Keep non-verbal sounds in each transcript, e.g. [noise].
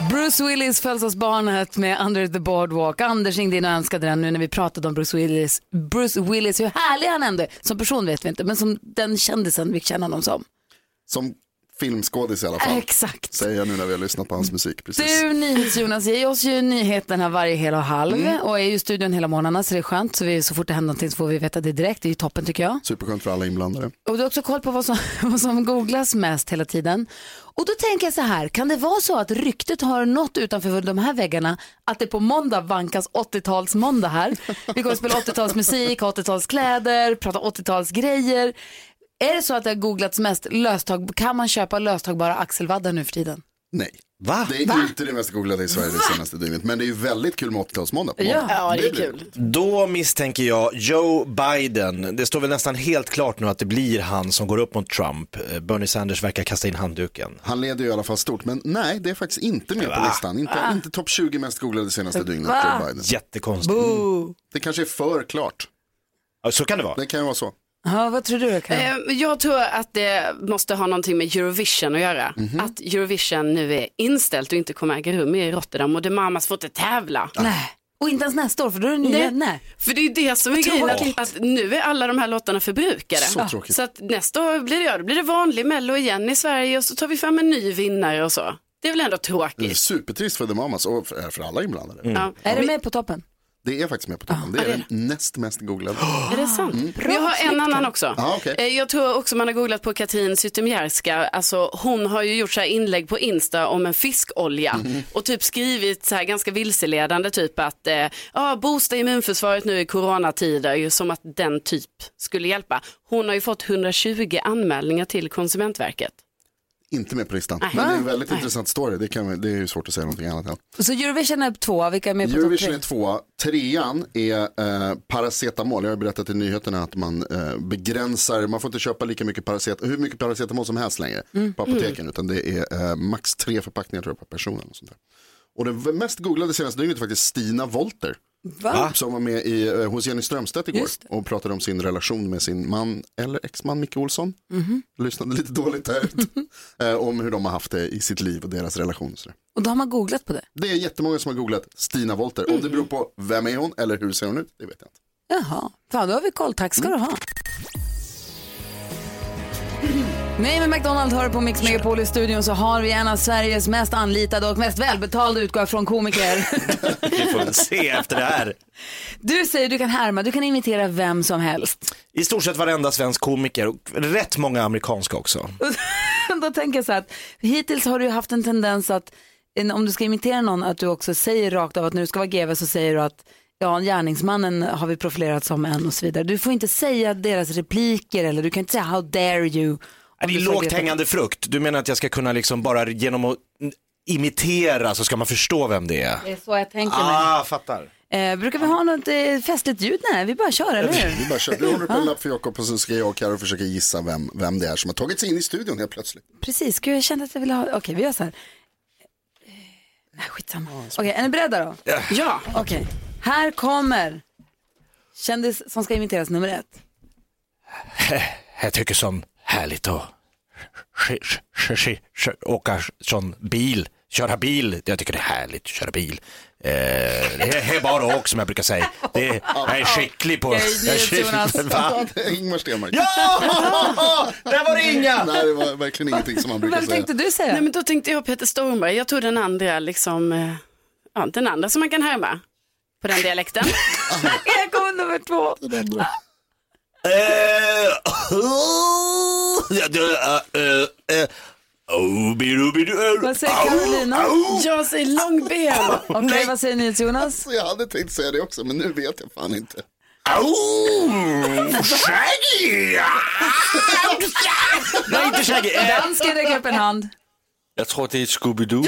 Bruce Willis födelsedagsbarnet med Under the Boardwalk. Anders ringde in och önskade den nu när vi pratade om Bruce Willis. Bruce Willis, hur härlig han ändå är. Som person vet vi inte, men som den kändisen vi känner honom som. Som filmskådis i alla fall. Exakt. Säger jag nu när vi har lyssnat på hans musik. Precis. Du, NyhetsJonas, ger oss ju nyheterna varje hel och halv och är ju i studion hela morgnarna så det är skönt. Så, vi, så fort det händer någonting så får vi veta det direkt. Det är ju toppen tycker jag. Superskönt för alla inblandade. Och du har också koll på vad som, [laughs] vad som googlas mest hela tiden. Och då tänker jag så här, kan det vara så att ryktet har nått utanför de här väggarna att det på måndag vankas 80-talsmåndag här? Vi kommer att spela 80-talsmusik, 80-talskläder, prata 80-talsgrejer. Är det så att det har googlats mest löstag, kan man köpa löstagbara axelvaddar nu för tiden? Nej. Va? Det är inte det mest googlade i Sverige det senaste dygnet. Men det är ju väldigt kul med 80-talsmåndag. på Ja. måndag. Ja, det är kul. Då misstänker jag Joe Biden. Det står väl nästan helt klart nu att det blir han som går upp mot Trump. Eh, Bernie Sanders verkar kasta in handduken. Han leder ju i alla fall stort. Men nej, det är faktiskt inte med på listan. Inte, inte topp 20 mest googlade senaste dygnet. Va? Joe Biden. Jättekonstigt. Det kanske är för klart. Ja, så kan det vara. Det kan ju vara så. Ja, vad tror du Karin? Eh, Jag tror att det måste ha någonting med Eurovision att göra. Att Eurovision nu är inställt och inte kommer äga rum i Rotterdam och The Mamas får inte tävla. Nej. Och inte ens nästa år för då är det nya. Nej. Nej. För det är ju det som är grejen, att, att nu är alla de här låtarna förbrukade. Så tråkigt. Så att nästa år blir det, ja, då blir det vanlig mello igen i Sverige och så tar vi fram en ny vinnare och så. Det är väl ändå Det är tråkigt. supertrist för The Mamas och för, alla inblandade. Ja. Är det med på toppen? Det är faktiskt med på toppen. Det är den näst mest googlade. [gasps] Är det sant? Men jag har en annan också. Ja, okej. Eh, Jag tror också man har googlat på Katrin Zytomierska. Alltså, hon har ju gjort så här inlägg på Insta om en fiskolja och typ skrivit så här ganska vilseledande typ att eh, ja, boosta immunförsvaret nu i coronatider ju som att den typ skulle hjälpa. Hon har ju fått 120 anmälningar till Konsumentverket. Inte med på listan. Nej. Men det är en väldigt intressant story. Det, kan, det är ju svårt att säga någonting annat än. Så Eurovision är tvåa, vilka är med på Eurovision är tvåa. Trean är eh, paracetamol. Jag har berättat i nyheterna att man eh, begränsar, man får inte köpa lika mycket paracetamol, hur mycket paracetamol som helst längre på apoteken. Utan det är eh, max tre förpackningar tror jag per person. Och, sånt där. och den mest googlade senaste dygnet är faktiskt Stina Wolter. Va? Som var med i, eh, hos Jenny Strömstedt igår och pratade om sin relation med sin man eller exman Micke Olsson. Lyssnade lite dåligt där. [laughs] eh, om hur de har haft det i sitt liv och deras relation. och sådär. Och då har man googlat på det? Det är jättemånga som har googlat Stina Wolter. Om det beror på vem är hon eller hur ser hon ut, det vet jag inte. Jaha, Fan, då har vi koll. Tack ska du ha. Nej, men McDonald hör på Mix Megapol i studion så har vi en av Sveriges mest anlitade och mest välbetalda utgår från komiker. [laughs] Vi får väl se efter det här. Du säger du kan härma, du kan imitera vem som helst. I stort sett varenda svensk komiker och rätt många amerikanska också. [laughs] Då tänker jag så här att hittills har du haft en tendens att om du ska imitera någon att du också säger rakt av att när du ska vara GV så säger du att ja, gärningsmannen har vi profilerat som en och så vidare. Du får inte säga deras repliker eller du kan inte säga how dare you. Det är lågt hängande frukt. Du menar att jag ska kunna liksom bara genom att imitera så ska man förstå vem det är? Det är så jag tänker mig. Ah, fattar. Eh, brukar vi ha något eh, festligt ljud? Nej, vi bara kör, eller hur? Vi bara kör. Du håller upp en lapp för Jakob och så ska jag och Karo försöka gissa vem, vem det är som har tagit sig in i studion helt plötsligt. Precis, Gud, jag kände att jag ville ha... Okej, vi gör så här. Eh, Nej, skitsamma. Okej, är ni beredda då? Ja, Okej, här kommer kändis som ska imiteras nummer ett. [laughs] Jag tycker som härligt att åka sån bil, köra bil. Jag tycker det är härligt att köra bil. Eh, det är bara åk som jag brukar säga. Det är, jag är skicklig på... Ingmar Stenmark. Ja! Där var det inga! Nej, det var verkligen ingenting som han brukar Vem säga. tänkte du säga? Nej, men då tänkte jag Peter Stormberg. Jag tog den andra, liksom, eh, ja, den andra som man kan härma på den dialekten. [laughs] Här kommer nummer två. Eh, ja, Vad säger Carolina? Jag säger långben. [laughs] Okej, vad säger NyhetsJonas? Så jag hade tänkt säga det också, men nu vet jag fan inte. Oh, Shaggy! [laughs] Nej, inte Shaggy. Dansken räcker upp en hand. Jag tror att det är Scooby-Doo.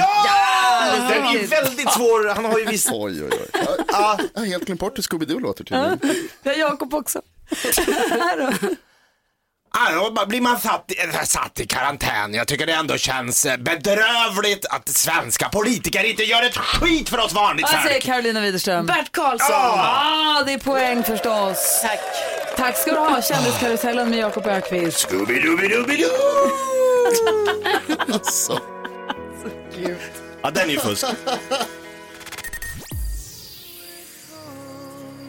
Den är väldigt svår. Han har ju visst... Oj, oj, oj. Jag, jag har helt glömt bort hur Scooby-Doo låter tydligen. Det är Jakob också. Här då. Då blir man satt, i- satt i karantän. Jag tycker det ändå känns eh, bedrövligt att svenska politiker inte gör ett skit för oss vanligt Vad säger folk. Carolina Widerström? Bert Karlsson. Ah, det är poäng förstås. Tack. Tack ska du ha, kändiskarusellen med Jakob Ökvist. Scooby-Dooby-Dooby-Doo! Alltså. [laughs] Ja, den är ju fusk. [laughs]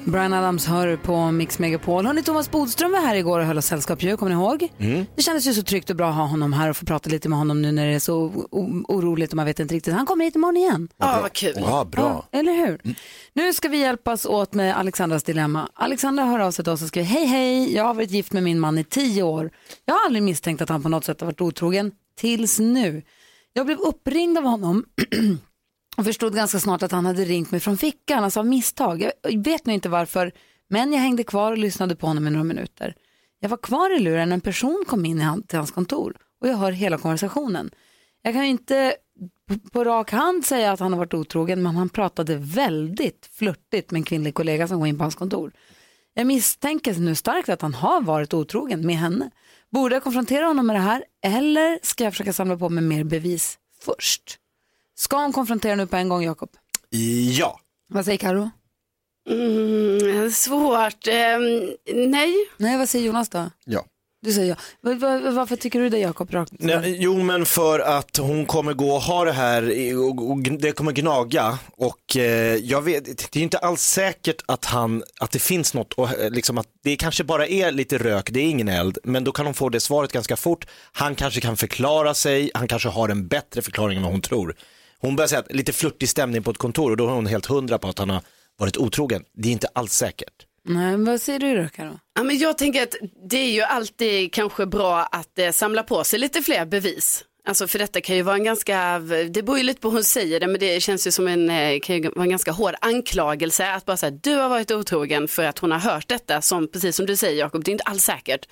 Brian Adams hör på Mix Megapol. Hörni, Thomas Bodström var här igår och höll oss sällskap ju, kommer ni ihåg? Det kändes ju så tryggt och bra att ha honom här och få prata lite med honom nu när det är så oroligt och man vet inte riktigt. Han kommer hit imorgon igen. Ja, vad kul. Ja, bra. Ja, eller hur? Nu ska vi hjälpas åt med Alexandras dilemma. Alexandra hör av sig till oss och skriver Hej hej, jag har varit gift med min man i tio år. Jag har aldrig misstänkt att han på något sätt har varit otrogen tills nu. Jag blev uppringd av honom [clears throat] och förstod ganska snart att han hade ringt mig från fickan, alltså av misstag. Jag vet nu inte varför, men jag hängde kvar och lyssnade på honom i några minuter. Jag var kvar i luren när en person kom in han, till hans kontor och jag hör hela konversationen. Jag kan ju inte på- på rak hand säga att han har varit otrogen, men han pratade väldigt flörtigt med en kvinnlig kollega som går in på hans kontor. Jag misstänker nu starkt att han har varit otrogen med henne. Borde jag konfrontera honom med det här eller ska jag försöka samla på mig mer bevis först? Ska hon konfrontera nu på en gång, Jakob? Ja. Vad säger Karo? Mm, svårt. Ehm, nej. Nej, vad säger Jonas då? Ja. Du säger ja. Va- va- Varför tycker du det, Jakob? Jo, men för att hon kommer gå och ha det här och, det kommer gnaga och eh, jag vet, det är inte alls säkert att han, att det finns något och eh, liksom att det kanske bara är lite rök, det är ingen eld, men då kan hon få det svaret ganska fort. Han kanske kan förklara sig, han kanske har en bättre förklaring än vad hon tror. Hon börjar säga att lite flörtig stämning på ett kontor och då är hon helt hundra på att han har varit otrogen. Det är inte alls säkert. Nej, men vad säger du då, Karo? Ja, men jag tänker att det är ju alltid kanske bra att eh, samla på sig lite fler bevis. Alltså för detta kan ju vara en ganska, det beror ju lite på hur hon säger det, men det känns ju som en, eh, kan ju vara en ganska hård anklagelse att bara säga du har varit otrogen för att hon har hört detta, som, precis som du säger Jakob, det är inte alls säkert.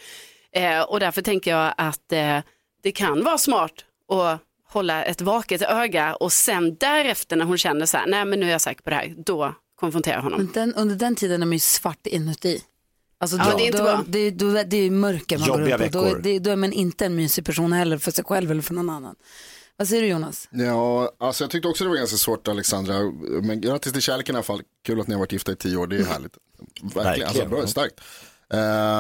Eh, och därför tänker jag att eh, det kan vara smart att hålla ett vaket öga och sen därefter när hon känner så här, nej men nu är jag säker på det här, då konfronterar honom. Men den, under den tiden är man ju svart inuti. Alltså, Ja, då, det är inte då, bra. Det, då, det är ju mörker man Jobbiga går runt på. Då, det, då är man inte en mysig person heller för sig själv eller för någon annan. Vad säger du Jonas? Ja, alltså jag tyckte också det var ganska svårt Alexandra. Men grattis till kärleken i alla fall. Kul att ni har varit gifta i tio år, det är härligt. Verkligen, alltså, bra, starkt. Eh,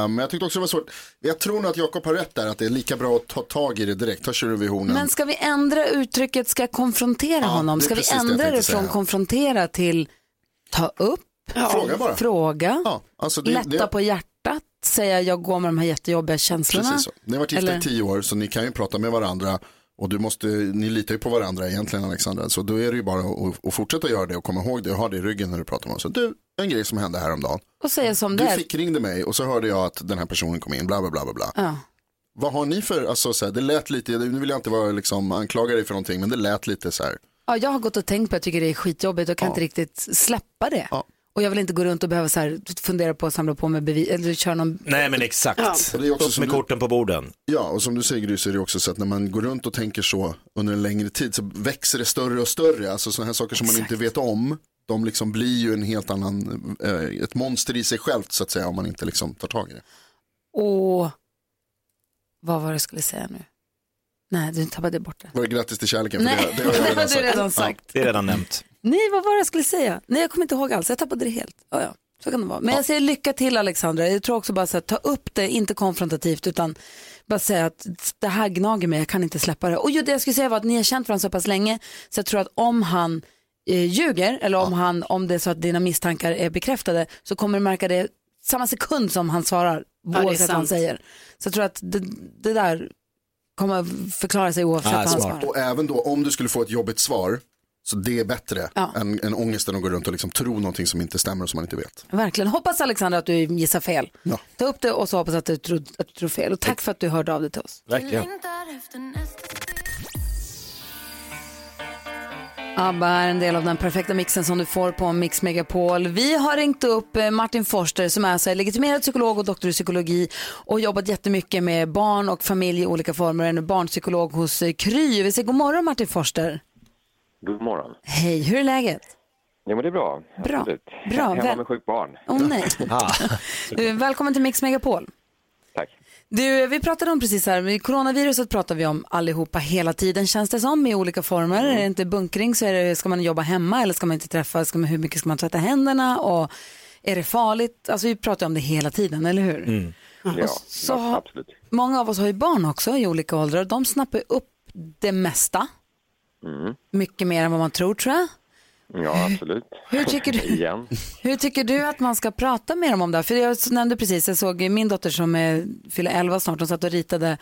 men jag tyckte också det var svårt. Jag tror nog att Jakob har rätt där, att det är lika bra att ta tag i det direkt, ta tjuren vid hornen. Men ska vi ändra uttrycket ska jag konfrontera honom? det är Ska vi det ändra det tänkte från säga. konfrontera till ta upp, Fråga bara. fråga, Ja, alltså det, lätta det, på hjärtat, säga jag går med de här jättejobbiga känslorna. Precis så. Ni har varit gifta Eller- i tio år så ni kan ju prata med varandra och du måste, ni litar ju på varandra egentligen Alexandra. Så då är det ju bara att, att fortsätta göra det och komma ihåg det och ha det i ryggen när du pratar med oss. Så du, en grej som hände häromdagen. Och säga som Du det är. fick ringde mig och så hörde jag att den här personen kom in, bla bla bla bla. bla. Ja. Vad har ni för, alltså så här, det lät lite, nu vill jag inte vara liksom anklaga dig för någonting, men det lät lite så här. Ja, jag har gått och tänkt på att jag tycker det är skitjobbigt och kan Ja. inte riktigt släppa det. Ja. Och jag vill inte gå runt och behöva så här, fundera på att samla på mig bevis, eller köra någon Nej men exakt. Ja. Och det är också Upp som med du- korten på borden. Ja, och som du säger Gry så är det också så att när man går runt och tänker så under en längre tid så växer det större och större. Alltså sådana här saker som man inte vet om, de liksom blir ju en helt annan, eh, ett monster i sig självt så att säga om man inte liksom tar tag i det. Och vad var det jag skulle säga nu? Nej, du tappade bort det. Var det grattis till kärleken? För Nej, det, det har jag det redan har du sagt. redan sagt. Det är redan nämnt. Nej, vad var det jag skulle säga? Nej, jag kommer inte ihåg alls. Jag tappade det helt. Ja, ja. Så kan det vara. Men jag säger lycka till Alexandra. Jag tror också bara så här, ta upp det, inte konfrontativt, utan bara säga att det här gnager mig, jag kan inte släppa det. Och ju, det jag skulle säga var att ni har känt varandra så pass länge, så jag tror att om han eh, ljuger, eller om, han, om det är så att dina misstankar är bekräftade, så kommer du märka det samma sekund som han svarar, är oavsett vad han säger. Så jag tror att det, det där kommer förklara sig oavsett Ah, vad han svarar. Och även då om du skulle få ett jobbigt svar, så det är bättre Ja. än, än ångesten att gå runt och liksom tro någonting som inte stämmer och som man inte vet. Verkligen. Hoppas Alexandra att du gissar fel. Ja. Ta upp det och så hoppas att du tror, att du tror fel. Och tack för att du hörde av dig till oss. Verkligen. ABBA är en del av den perfekta mixen som du får på Mix Megapol. Vi har ringt upp eh, Martin Forster som är så legitimerad psykolog och doktor i psykologi och jobbat jättemycket med barn och familj i olika former. En barnpsykolog hos eh, Kry. Vi säger god morgon Martin Forster. God morgon. Hej, hur är läget? Jo, men det är bra. Bra. Absolut. Bra. Hemma Väl- med sjukt barn. Åh nej. [laughs] Ah. Du, [laughs] Välkommen till Mix Megapol. Du, vi pratade om precis här, coronaviruset pratar vi om allihopa hela tiden känns det som i olika former. Är det inte bunkring så är det, ska man jobba hemma eller ska man inte träffa, ska man, hur mycket ska man tvätta händerna och är det farligt? Alltså vi pratar om det hela tiden, eller hur? Ja, så ja, har- absolut. Många av oss har ju barn också i olika åldrar och de snappar upp det mesta. Mm. Mycket mer än vad man tror tror jag. Ja, absolut. Hur tycker du? Igen. Hur tycker du att man ska prata med dem om det här? För jag nämnde precis, jag såg min dotter som är, fyller 11 snart, hon satt och ritade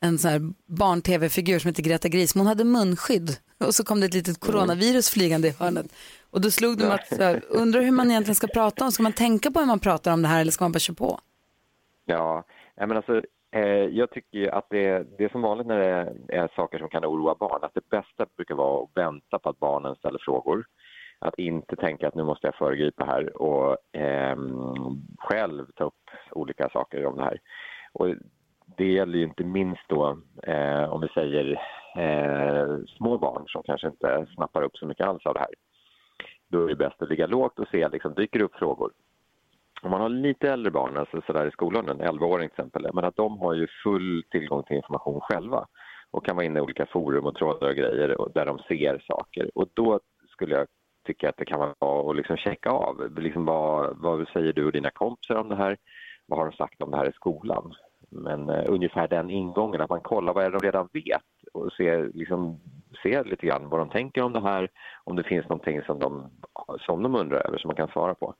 en sån här barn-tv-figur som heter Greta Gris, men hon hade munskydd och så kom det ett litet coronavirus flygande i hörnet. Och då slog det mig att, så här, undrar hur man egentligen ska prata om, ska man tänka på hur man pratar om det här eller ska man bara köra på? Ja, men alltså, eh, jag tycker att det, det är som vanligt när det är saker som kan oroa barn, att det bästa brukar vara att vänta på att barnen ställer frågor. Att inte tänka att nu måste jag föregripa här och eh, själv ta upp olika saker om det här. Och det gäller ju inte minst då, eh, om vi säger eh, små barn som kanske inte snappar upp så mycket alls av det här. Då är det bäst att ligga lågt och se, liksom, dyker det upp frågor. Om man har lite äldre barn, alltså sådär i skolan, en 11-åring till exempel, men att de har ju full tillgång till information själva och kan vara inne i olika forum och trådar och grejer och där de ser saker. Och då skulle jag tycka att det kan vara bra att liksom checka av. Liksom vad, vad säger du och dina kompisar om det här? Vad har de sagt om det här i skolan? Men eh, ungefär den ingången, att man kollar vad är det de redan vet och ser, liksom, ser lite grann vad de tänker om det här, om det finns någonting som de, som de undrar över som man kan svara på.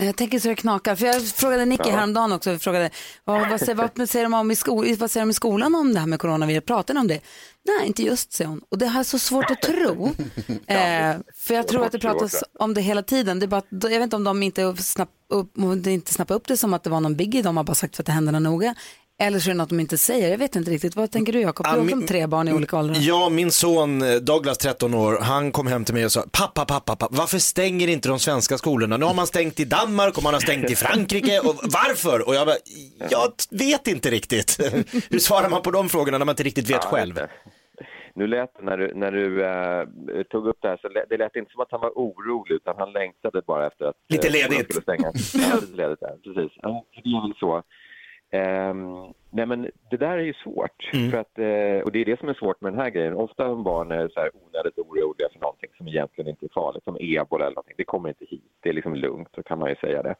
Jag tänker så det knakar, för jag frågade Nicky Ja. häromdagen också, jag frågade vad, vad, säger, vad, säger de om i vad säger de i skolan om det här med coronavirus, pratar ni om det? Nej, inte just, säger hon. Och det här är så svårt att tro, [laughs] eh, för jag tror att det pratas om det hela tiden. Det är bara, att- jag vet inte om de inte, snapp upp, inte snappar upp det som att det var någon biggie, de har bara sagt tvätta händerna noga. Eller så är det något de inte säger, jag vet inte riktigt. Vad tänker du Jakob? Du har min- tre barn i olika åldrar. Ja, min son eh, Douglas, 13 år, han kom hem till mig och sa, pappa, pappa, pappa, varför stänger inte de svenska skolorna? Nu har man stängt i Danmark och man har stängt i Frankrike, och varför? Och jag bara, jag vet inte riktigt. [laughs] Hur svarar man på de frågorna när man inte riktigt vet själv? Nu lät det när du, när du eh, tog upp det här, så lät, det lät inte som att han var orolig utan han längtade bara efter att Lite eh, ledigt. skulle stänga. Ja, lite [laughs] ledigt, ja, precis. Ja, det är väl så. Ehm, nej men det där är ju svårt. Mm. För att, eh, och det är det som är svårt med den här grejen. Ofta om barn är så här onödigt oroliga för någonting som egentligen inte är farligt, som ebola eller någonting, det kommer inte hit. Det är liksom lugnt, så kan man ju säga det.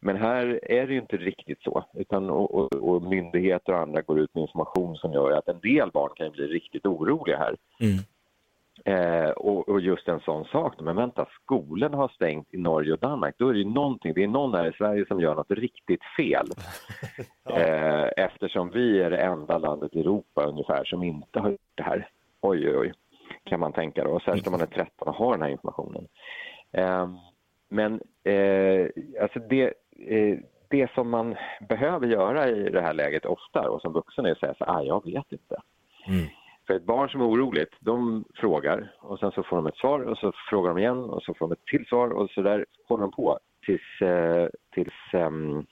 Men här är det ju inte riktigt så. Utan, och, och, och myndigheter och andra går ut med information som gör att en del barn kan ju bli riktigt oroliga här. Mm. Eh, och, och just en sån sak, men vänta, skolan har stängt i Norge och Danmark, då är det ju någonting, det är någon här i Sverige som gör något riktigt fel. [laughs] eh, eftersom vi är det enda landet i Europa ungefär som inte har gjort det här. Oj, oj, oj, kan man tänka då, särskilt om man är 13 och har den här informationen. Eh, men eh, alltså det, eh, det som man behöver göra i det här läget ofta och som vuxen är att säga så ah, jag vet inte. För ett barn som är oroligt, de frågar och sen så får de ett svar och så frågar de igen och så får de ett till svar och så där håller de på tills, eh, tills ehm,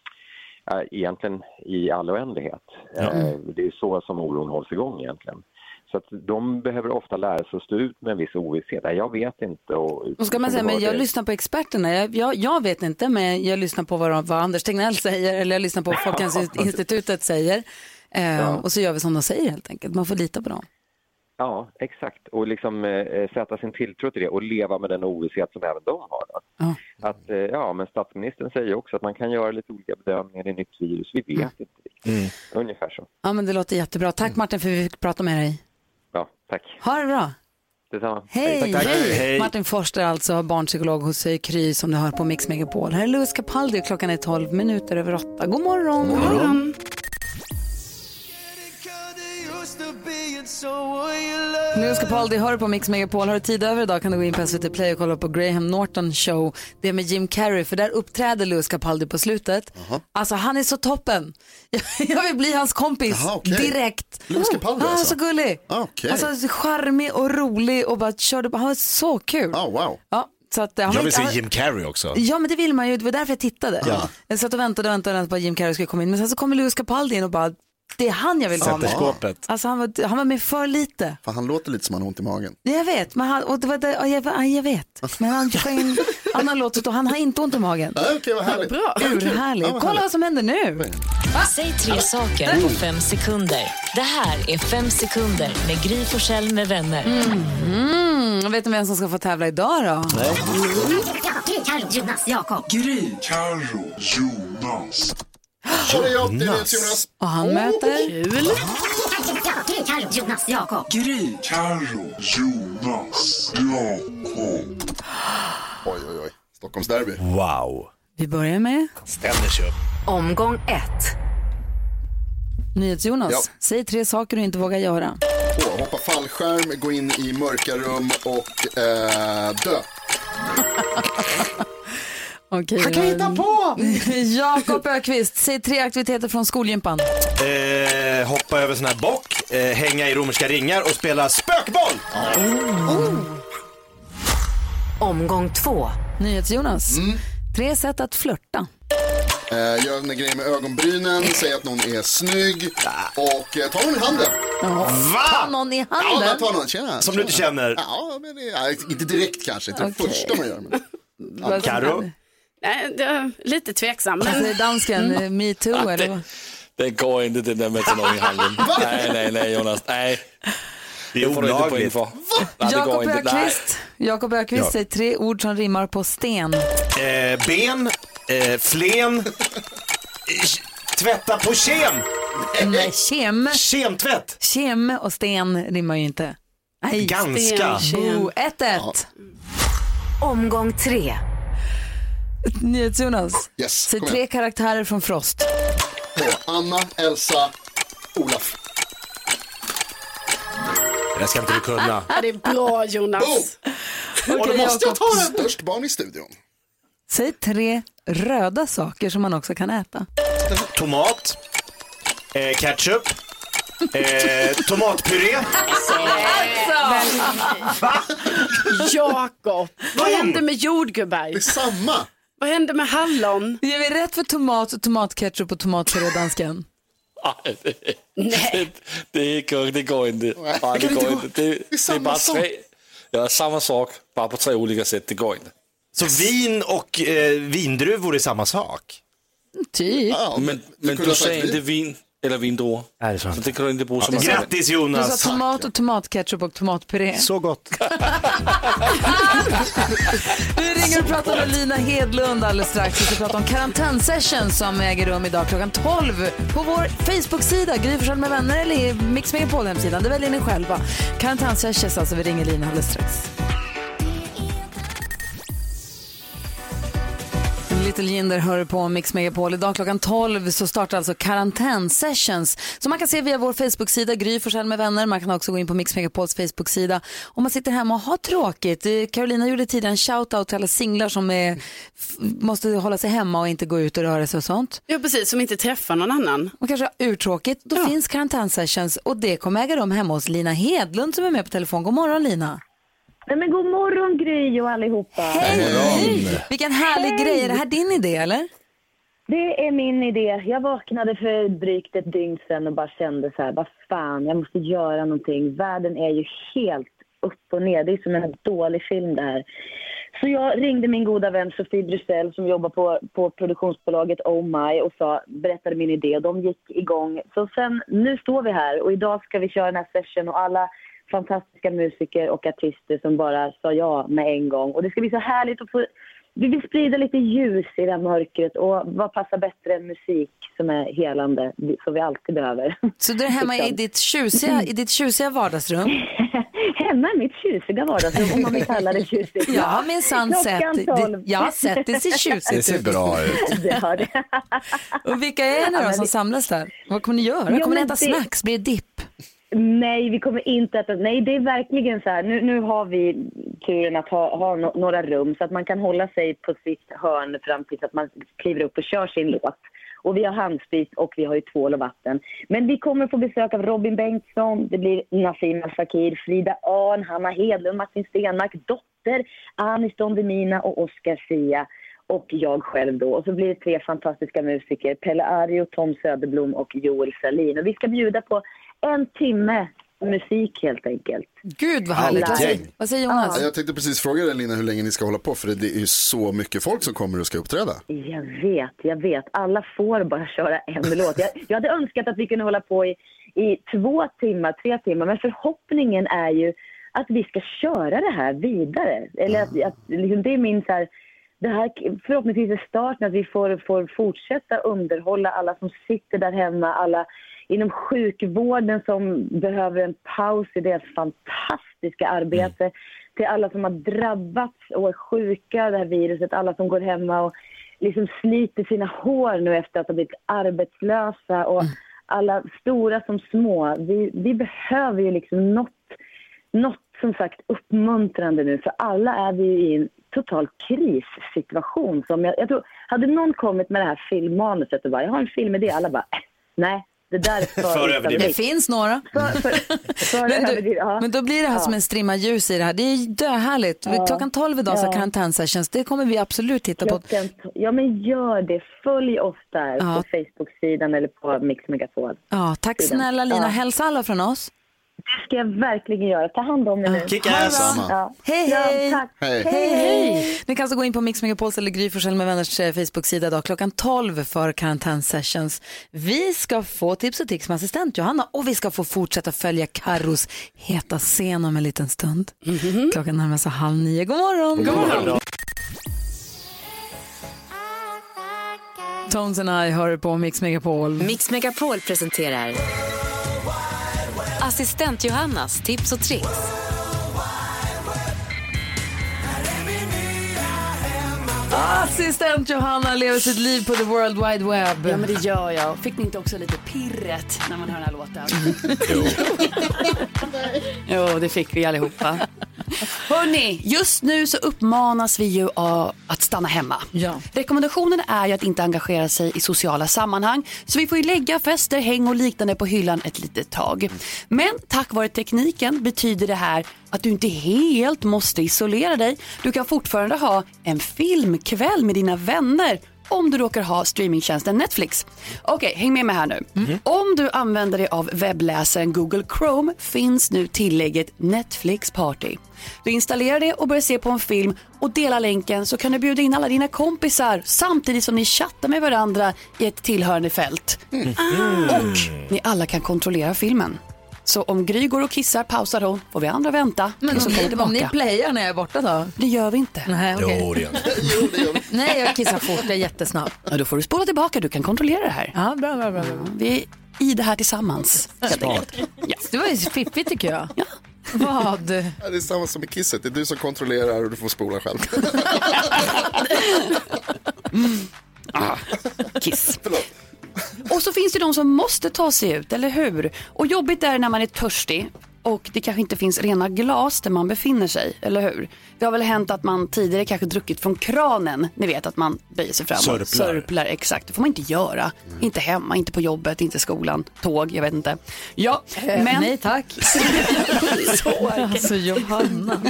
ja, egentligen i all oändlighet. Eh, det är så som oron hålls igång egentligen. Så att de behöver ofta lära sig att stå ut med en viss ovisshet. Jag vet inte. Och, Och ska man säga, men jag det- lyssnar på experterna. Jag, jag, jag vet inte, men jag lyssnar på vad, vad Anders Tegnell säger eller jag lyssnar på vad [laughs] Folkhälsoinstitutet säger. Eh, Och så gör vi som de säger helt enkelt. Man får lita på dem. Ja, exakt. Och liksom eh, sätta sin tilltro till det och leva med den ovisshet som även de har. Då. Ja. Att, eh, ja, men statsministern säger också att man kan göra lite olika bedömningar i nytt virus. Vi vet inte riktigt. Ungefär så. Ja, men det låter jättebra. Tack Martin för att vi fick prata med dig. Ja, tack. Ha det bra. Detsamma. Hej! Tack, tack. Hej. Martin Forster alltså, barnpsykolog hos eh, Kry som du hör på Mix Megapol. Här är Louis Capaldi klockan är 12 minuter över 8. God morgon! God morgon. Louis Capaldi hör på Mix Megapol. Har du tid över idag kan du gå in på SVT Play och kolla på Graham Norton show. Det är med Jim Carrey, för där uppträder Louis Capaldi på slutet. Alltså han är så toppen. [laughs] Jag vill bli hans kompis Jaha, okej. direkt. Louis Capaldi Han är alltså? så gullig. Ah, okej. Alltså charmig och rolig och bara körde, han var så kul. Oh, wow. Ja, så att, eh, han Jag vill se Jim Carrey också. Ja men det vill man ju, det var därför jag tittade. Jag satt och väntade och väntade, och väntade på att Jim Carrey skulle komma in. Men sen så kommer Louis Capaldi in och bara, det är han jag vill ha med. skåpet. Alltså han var, han var med för lite. Fan, han låter lite som han har ont i magen. Jag vet, men han, och det var det, ja, jag, ja, jag vet. Men han sjöng annan låt och han har inte ont i magen. Ah, Okej, vad härligt. Bra. Urhärlig. Ja, vad Kolla vad som händer nu. Säg tre saker på fem sekunder. Det här är Fem sekunder med Gry Forssell med vänner. Mm, vet ni vem som ska få tävla idag då? Och det är jag, det är Jonas. Och han möter... Kul. Oj, oj, oj. Stockholmsderby. Wow. Vi börjar med Ställer sig upp. Omgång ett. NyhetsJonas. Ja. Säg tre saker du inte vågar göra. Åh, hoppa fallskärm, gå in i mörka rum och eh, dö. [laughs] Okej, Han kan hitta på! [laughs] Jakob Ökvist, säg tre aktiviteter från skolgympan. Eh, hoppa över sån här bock, eh, hänga i romerska ringar och spela spökboll. Omgång två. NyhetsJonas. Mm. Tre sätt att flörta. Eh, gör en grej med ögonbrynen, säg att någon är snygg och eh, ta någon i handen. Ta någon i Ja, handen. men ta någon, tjena. Som du inte känner. Ja, men det, ja, inte direkt kanske, inte det Okej. första man gör. Men... Vad- Karo? Nej, det är lite tveksam. Alltså, Men... dansken, eh, metoo eller vad? Det går inte det till i handen. Nej, nej, nej Jonas. Nej, Det är det olagligt. det Jakob. Ökvist, Jakob Ökvist Ja. säger tre ord som rimmar på sten. Eh, ben, eh, flen, eh, tvätta på kem. Nej, kem. Kemtvätt. Kem och sten rimmar ju inte. Nej, Ganska. Boo, 1-1. Omgång tre. NyhetsJonas, Yes, säg tre igen. karaktärer från Frost. Anna, Elsa, Olaf. Det ska inte du kunna. [laughs] Det är bra Jonas. Boom! Och då måste jag ta den störst barn i studion. Säg tre röda saker som man också kan äta. Tomat, eh, ketchup, eh, tomatpuré. Jakob, vad hände med jordgubbar? Det är samma. Vad hände med hallon? Ger vi rätt för tomat, och tomatketchup och tomatpuré, dansken? Nej, [laughs] det, Nej. det, det, går, det går inte. Nej, det det går inte. Det, Det är bara sak. tre. Ja, samma sak, bara på tre olika sätt. Det går inte. Så vin och eh, vindruvor är samma sak? Typ. Ja, Men, men du säger sagt inte vin eller vindruvor. Är det Så sant? det kan du inte bruka som argument. Grattis Du Jonas! sa tomat och tomatketchup och tomatpuré. Så gott. [laughs] Vi ringer och pratar med Lina Hedlund alldeles strax. Vi ska prata om karantänsession som äger rum idag klockan 12 på vår Facebook-sida, Gry Forssell med vänner eller Mix Megapol hemsidan. Det väljer ni själva. Karantänsession alltså, vi ringer Lina alldeles strax. Little Jinder hör på Mix Megapol. Idag klockan 12 så startar alltså karantänsessions som man kan se via vår Facebook-sida Gry Forssell med vänner. Man kan också gå in på Mix Megapols Facebook-sida om man sitter hemma och har tråkigt. Eh, Carolina gjorde tidigare en shout-out till alla singlar som är, f- måste hålla sig hemma och inte gå ut och röra sig och sånt. Ja, precis, som inte träffar någon annan. Och kanske har urtråkigt. Då finns karantänsessions och det kommer äga rum hemma hos Lina Hedlund som är med på telefon. God morgon Lina. Nej, men god morgon Gry och allihopa. Hej! Vilken härlig Hej! grej. Är det här din idé eller? Det är min idé. Jag vaknade för drygt ett dygn sedan och bara kände så här, vad fan, jag måste göra någonting. Världen är ju helt upp och ner. Det är som en dålig film det här. Så jag ringde min goda vän Sofie Brusell som jobbar på, på produktionsbolaget Oh My och sa, berättade min idé och de gick igång. Så sen, nu står vi här och idag ska vi köra den här session och alla fantastiska musiker och artister som bara sa ja med en gång. Och det ska bli så härligt att få vi vill sprida lite ljus i det här mörkret och vad passar bättre än musik som är helande, som vi alltid behöver. Så du är hemma i Liksom. ditt tjusiga, i ditt tjusiga vardagsrum? [laughs] Hemma i mitt tjusiga vardagsrum, om man vill kalla det tjusigt. Jag har minsann sett, jag har sett, det ser tjusigt Det ser ut. bra ut. Det har det. Och vilka är ni då som samlas där? Vad kommer ni göra? Ja, kommer ni äta det- snacks? Blir det dipp? Nej, vi kommer inte att... Nej, det är verkligen så här. Nu, nu har vi turen att ha, ha no, några rum så att man kan hålla sig på sitt hörn fram tills att man kliver upp och kör sin låt. Och vi har handsprit och vi har ju tvål och vatten. Men vi kommer få besök av Robin Bengtsson, det blir Nassim Al Fakir, Frida Ahn, Hanna Hedlund, Martin Stenmark, Dotter, Anis Don Demina och Oscar Sia. Och jag själv då. Och så blir det tre fantastiska musiker. Pelle Arjo, Tom Söderblom och Joel Salin. Och vi ska bjuda på en timme musik helt enkelt. Gud vad härligt. Vad säger, vad säger Jonas? Jag tänkte precis fråga dig Lina hur länge ni ska hålla på för det är ju så mycket folk som kommer och ska uppträda. Jag vet, jag vet. Alla får bara köra en [laughs] låt. Jag, jag hade önskat att vi kunde hålla på i, i två timmar, tre timmar. Men förhoppningen är ju att vi ska köra det här vidare. Eller att, att liksom, det är min så här, det här förhoppningsvis är starten att vi får, får fortsätta underhålla alla som sitter där hemma, alla inom sjukvården som behöver en paus i deras fantastiska arbete, till alla som har drabbats och är sjuka av det här viruset, alla som går hemma och liksom sliter sina hår nu efter att ha blivit arbetslösa och alla stora som små. Vi, vi behöver ju liksom något, något som sagt uppmuntrande nu för alla är vi ju i en total krissituation. Som jag, jag tror, hade någon kommit med det här filmmanuset och bara, jag har en filmidé, alla bara, äh, nej, det där är för, För överdrivet. Det finns några. För, för, för [laughs] Men, du, ja. men då blir det här Ja. som en strimma ljus i det här. Det är döhärligt. Ja. Klockan 12 idag så Ja. karantänsessions. Det kommer vi absolut titta på. Klockan to- Ja, men gör det. Följ oss där Ja. på Facebook-sidan eller på Mix Megapol. Ja, tack snälla Lina. Ja. Hälsa alla från oss. Det ska jag verkligen göra. Ta hand om er nu. Kick ass. Ja. Hej, hej. Hej. Hej, hej! Ni kan alltså gå in på Mix Megapols eller Gry Forssell med vänners eh, Facebook-sida idag klockan 12 för karantänsessions. Vi ska få tips och tricks med assistent Johanna och vi ska få fortsätta följa Karros heta scen om en liten stund. Klockan närmar sig halv nio. God morgon! God morgon. Tones and I hör på Mix Megapol. Mix Megapol presenterar Assistent Johannas tips och tricks. Assistent Johanna lever sitt liv på the world wide web. Ja, men det gör jag. Fick ni inte också lite pirret när man hör den här låten? [laughs] jo, det fick vi allihopa. Hörni, just nu så uppmanas vi ju att stanna hemma. Ja. Rekommendationen är ju att inte engagera sig i sociala sammanhang. Så vi får ju lägga fester, häng och liknande på hyllan ett litet tag. Men tack vare tekniken betyder det här att du inte helt måste isolera dig. Du kan fortfarande ha en filmkväll med dina vänner om du råkar ha streamingtjänsten Netflix. Okej, häng med mig här nu. Om du använder dig av webbläsaren Google Chrome finns nu tillägget Netflix Party. Du installerar det och börjar se på en film och delar länken så kan du bjuda in alla dina kompisar samtidigt som ni chattar med varandra i ett tillhörande fält. Och ni alla kan kontrollera filmen. Så om Gry går och kissar pausar hon, får vi andra vänta. Men så om kommer ni, om ni tillbaka. playar när jag är borta då? Det gör vi inte. Nej, okej. [laughs] Jo, det gör vi. Nej, jag kissar fort. Jag är jättesnabb. Ja, då får du spola tillbaka, du kan kontrollera det här. Ja, bra, bra, bra. bra. Vi är i det här tillsammans. helt enkelt. Ja. Det var ju fiffigt tycker jag. Ja. Vad? Ja, det är samma som med kisset, det är du som kontrollerar och du får spola själv. [laughs] [laughs] Kiss. Förlåt. Och så finns det de som måste ta sig ut, eller hur? Och jobbigt är det när man är törstig och det kanske inte finns rena glas där man befinner sig, eller hur? Det har väl hänt att man tidigare kanske druckit från kranen, ni vet att man böjer sig framåt. Sörplar. Sörplar, exakt. Det får man inte göra. Inte hemma, inte på jobbet, inte i skolan, tåg, jag vet inte. Ja, men... Nej tack. [laughs] Så. Alltså Johanna.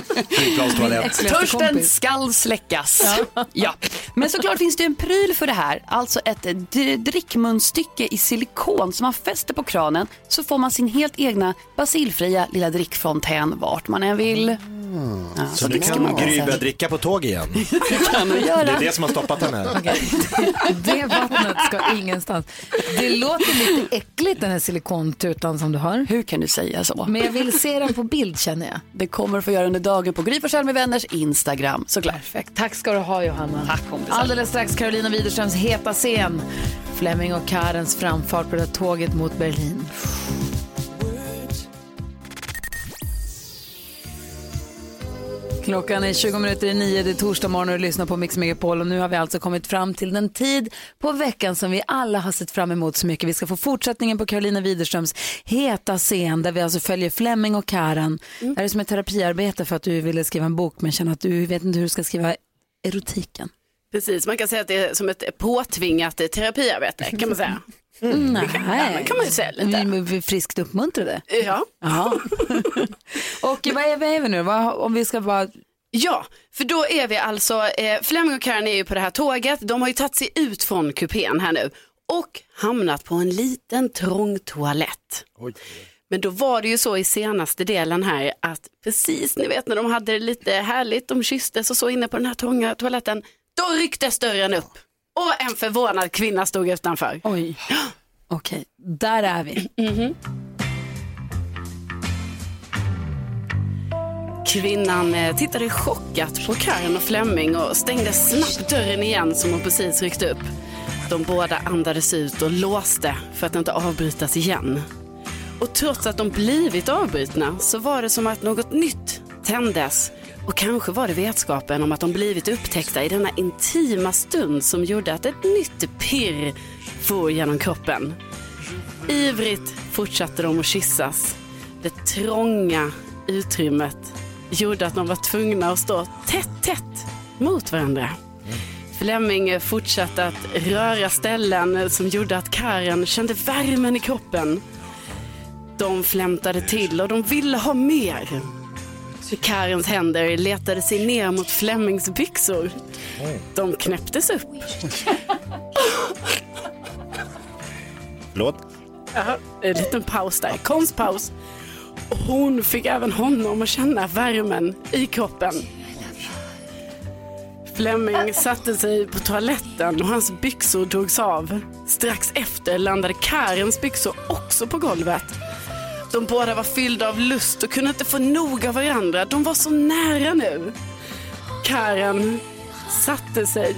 Törsten skall släckas. Ja. Men såklart finns det en pryl för det här. Alltså ett drickmunstycke i silikon som man fäster på kranen så får man sin helt egna basilfria lilla drickfontän vart man än vill. Ja, Så nu dricker kan man Gry börja dricka på tåg igen. [laughs] kan du Det göra. är det som har stoppat henne. [laughs] Det vattnet ska ingenstans. Det låter lite äckligt den här silikontutan som du har. Hur kan du säga så? Men jag vill se den på bild känner jag. Det kommer att få göra under dagen på Gry Forssell med vänners Instagram såklart. Perfekt. Tack ska du ha Johanna. Tack. Alldeles strax Carolina Widerströms heta scen. Fleming och Karens framfart på det här tåget mot Berlin. Klockan är 20 minuter i nio, det är torsdag morgon och du lyssnar på Mix Megapol och nu har vi alltså kommit fram till den tid på veckan som vi alla har sett fram emot så mycket. Vi ska få fortsättningen på Carolina Widerströms heta scen där vi alltså följer Flemming och Karen. Det här är som ett terapiarbete för att du ville skriva en bok men känner att du vet inte hur du ska skriva erotiken. Precis, man kan säga att det är som ett påtvingat terapiarbete kan man säga. [laughs] Mm, Det kan- nej, kan man ju säga lite. Vi, vi friskt uppmuntrade. Ja. [laughs] Och vad är, vi nu? Vad, om vi ska bara... Ja, för då är vi alltså, eh, Flemming och Karen är ju på det här tåget, de har ju tagit sig ut från kupén här nu och hamnat på en liten trång toalett. Men då var det ju så i senaste delen här att precis ni vet när de hade det lite härligt, de kysstes och så inne på den här trånga toaletten, då rycktes dörren upp och en förvånad kvinna stod utanför. Oj, okej, där är vi. Kvinnan eh, tittade chockat på Karen och Flemming och stängde snabbt dörren igen som hon precis ryckt upp. De båda andades ut och låste för att inte avbrytas igen. Och trots att de blivit avbrytna så var det som att något nytt tändes. Och kanske var det vetskapen om att de blivit upptäckta i denna intima stund som gjorde att ett nytt pirr for genom kroppen. Ivrigt fortsatte de att kyssas. Det trånga utrymmet gjorde att de var tvungna att stå tätt, tätt mot varandra. Flemming fortsatte att röra ställen som gjorde att Karen kände värmen i kroppen. De flämtade till och de ville ha mer. Karens händer letade sig ner mot Flemmings byxor. De knäpptes upp. Förlåt? Ja, en liten paus där, konstpaus. Hon fick även honom att känna värmen i kroppen. Flemming satte sig på toaletten och hans byxor drogs av. Strax efter landade Karens byxor också på golvet. De båda var fyllda av lust och kunde inte få nog av varandra. De var så nära nu. Karen satte sig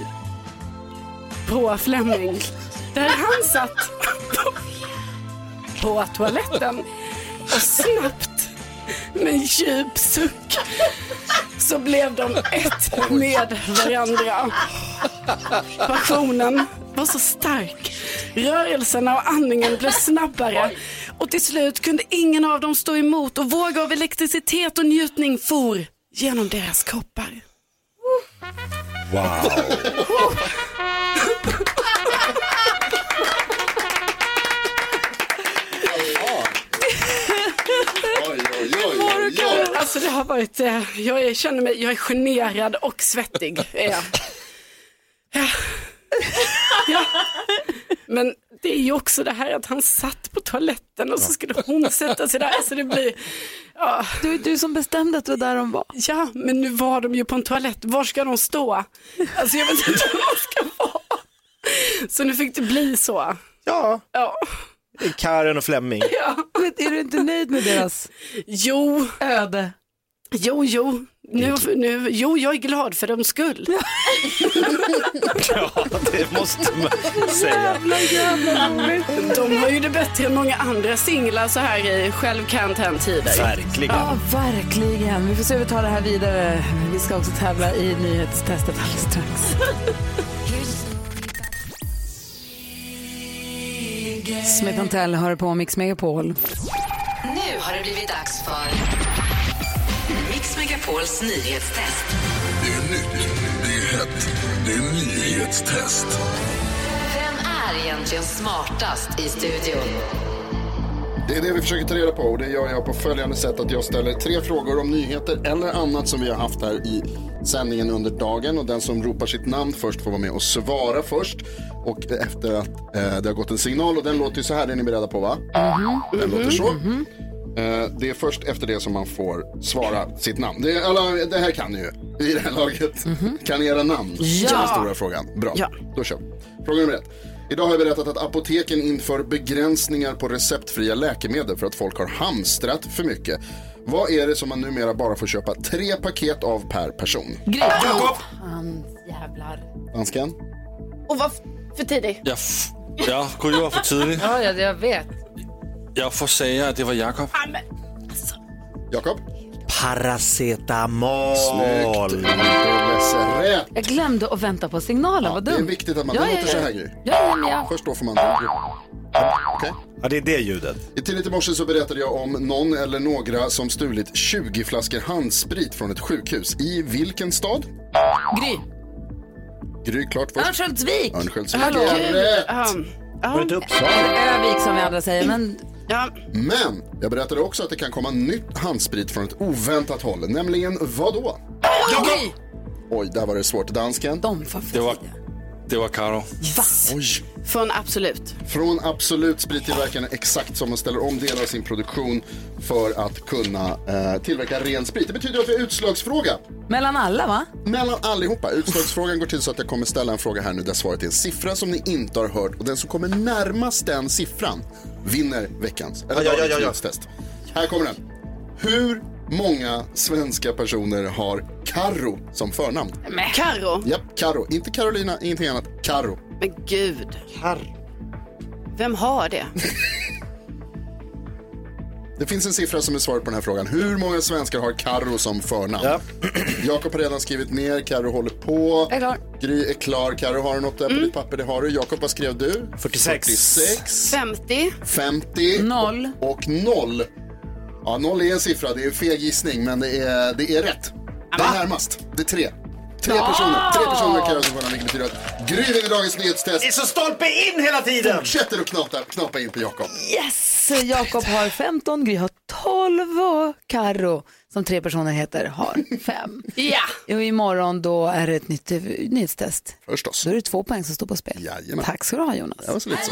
på Flemming där han satt på toaletten och snabbt med en djup suck så blev de ett med varandra. Passionen var så stark. Rörelserna och andningen blev snabbare och till slut kunde ingen av dem stå emot och vågor av elektricitet och njutning for genom deras kroppar. Wow. Alltså det har varit, eh, jag är, känner mig, jag är generad och svettig. Är jag. Ja. Ja. Men det är ju också det här att han satt på toaletten och så skulle hon sätta sig där. Alltså det blir, ja. Du, du som bestämde att det var där de var. Ja, men nu var de ju på en toalett. Var ska de stå? Alltså jag vet inte [laughs] var de ska vara. Så nu fick det bli så. Ja. Ja. Karen och Flemming. ja. Men är du inte nöjd med deras Jo. öde? Jo, jo. Nu, nu, jo, jag är glad för deras skull. [laughs] Ja, det måste man säga. De har ju det bättre än många andra singlar så här i själv-karantän-tider. Verkligen. Ja, verkligen. Vi får se hur vi tar det här vidare. Vi ska också tävla i nyhetstestet alldeles strax. [laughs] Smith Tell hör på Mix Megapol. Nu har det blivit dags för Mix Megapols nyhetstest. Det är nytt, det är hett, det är nyhetstest. Vem är egentligen smartast i studion? Det är det vi försöker ta reda på och det gör jag på följande sätt att jag ställer tre frågor om nyheter eller annat som vi har haft här i sändningen under dagen och den som ropar sitt namn först får vara med och svara först och efter att eh, det har gått en signal och den låter ju så här, det är ni beredda på va? Den låter så. Eh, det är först efter det som man får svara sitt namn. Det, alla, det här kan ni ju i det här laget. Kan ni era namn? Ja. Den stora frågan. Bra, Ja. då kör vi. Fråga nummer ett. Idag har jag berättat att apoteken inför begränsningar på receptfria läkemedel för att folk har hamstrat för mycket. Vad är det som man numera bara får köpa tre paket av per person? Jakob! Han jävlar. Dansken? Och vad för tidig? Jag, ja, kunne det var for tidligt. Ja, jeg vet. Jeg får sige, at det var Jakob. Jakob? Paracetamol. Snyggt. Rätt. Jag glömde att vänta på signalen, vad Det dumt. är viktigt att man, Ja, det ja, låter så ja. här. Ja, ja, jag... Först då får man... Okej. Ja, det är det ljudet. I tidigt i morse så berättade jag om någon eller några som stulit 20 flaskor handsprit från ett sjukhus. I vilken stad? Gry. Gry, klart först. Örnsköldsvik. Örnsköldsvik Hallå. är rätt. Ja. Var det inte Uppsala? Övik som vi andra säger, men Ja. Men jag berättade också att det kan komma nytt handsprit från ett oväntat håll. Nämligen vad då? Oj, där var det svårt. Dansken. De får Det var, det var Karo. Oj. Från Absolut. Från Absolut Sprittillverkarna exakt som man ställer om delar av sin produktion för att kunna eh, tillverka ren sprit. Det betyder att vi har utslagsfråga. mellan alla va? Mellan allihopa. Utslagsfrågan går till så att jag kommer ställa en fråga här nu där svaret är en siffra som ni inte har hört och den som kommer närmast den siffran vinner veckans, eller Ja, ja, ja, ja, nyhetstest. Här kommer den. Hur många svenska personer har Karro som förnamn? Karo. Japp, Karro. Inte Carolina, ingenting annat. Karro. Men gud. Vem har det? [laughs] Det finns en siffra som är svaret på den här frågan. Hur många svenskar har Karro som förnamn? Ja. [clears throat] Jakob har redan skrivit ner, Karro håller på. Jag är klar. Gry är klar. Karro har du något där på ditt papper? Det har du. Jakob, vad skrev du? 46. 46. 50. 50. Noll. Och 0. Ja, 0 är en siffra. Det är en feg gissning, men det är, det är rätt. Det är närmast. Det är tre. Tre personer. Tre personer har Karro som förnamn, vilket betyder att Gry vinner dagens nyhetstest. Det är så stolpe in hela tiden! Fortsätter att knata, knapa in på Jakob. Yes! Jakob har 15, Gry har 12 och Karo som tre personer heter har [laughs] 5. Ja. Och imorgon då är det ett nytt eh, nyhetstest. Förstås. Då är det två poäng som står på spel. Jajamän. Tack ska du ha Jonas. Det var så lite så.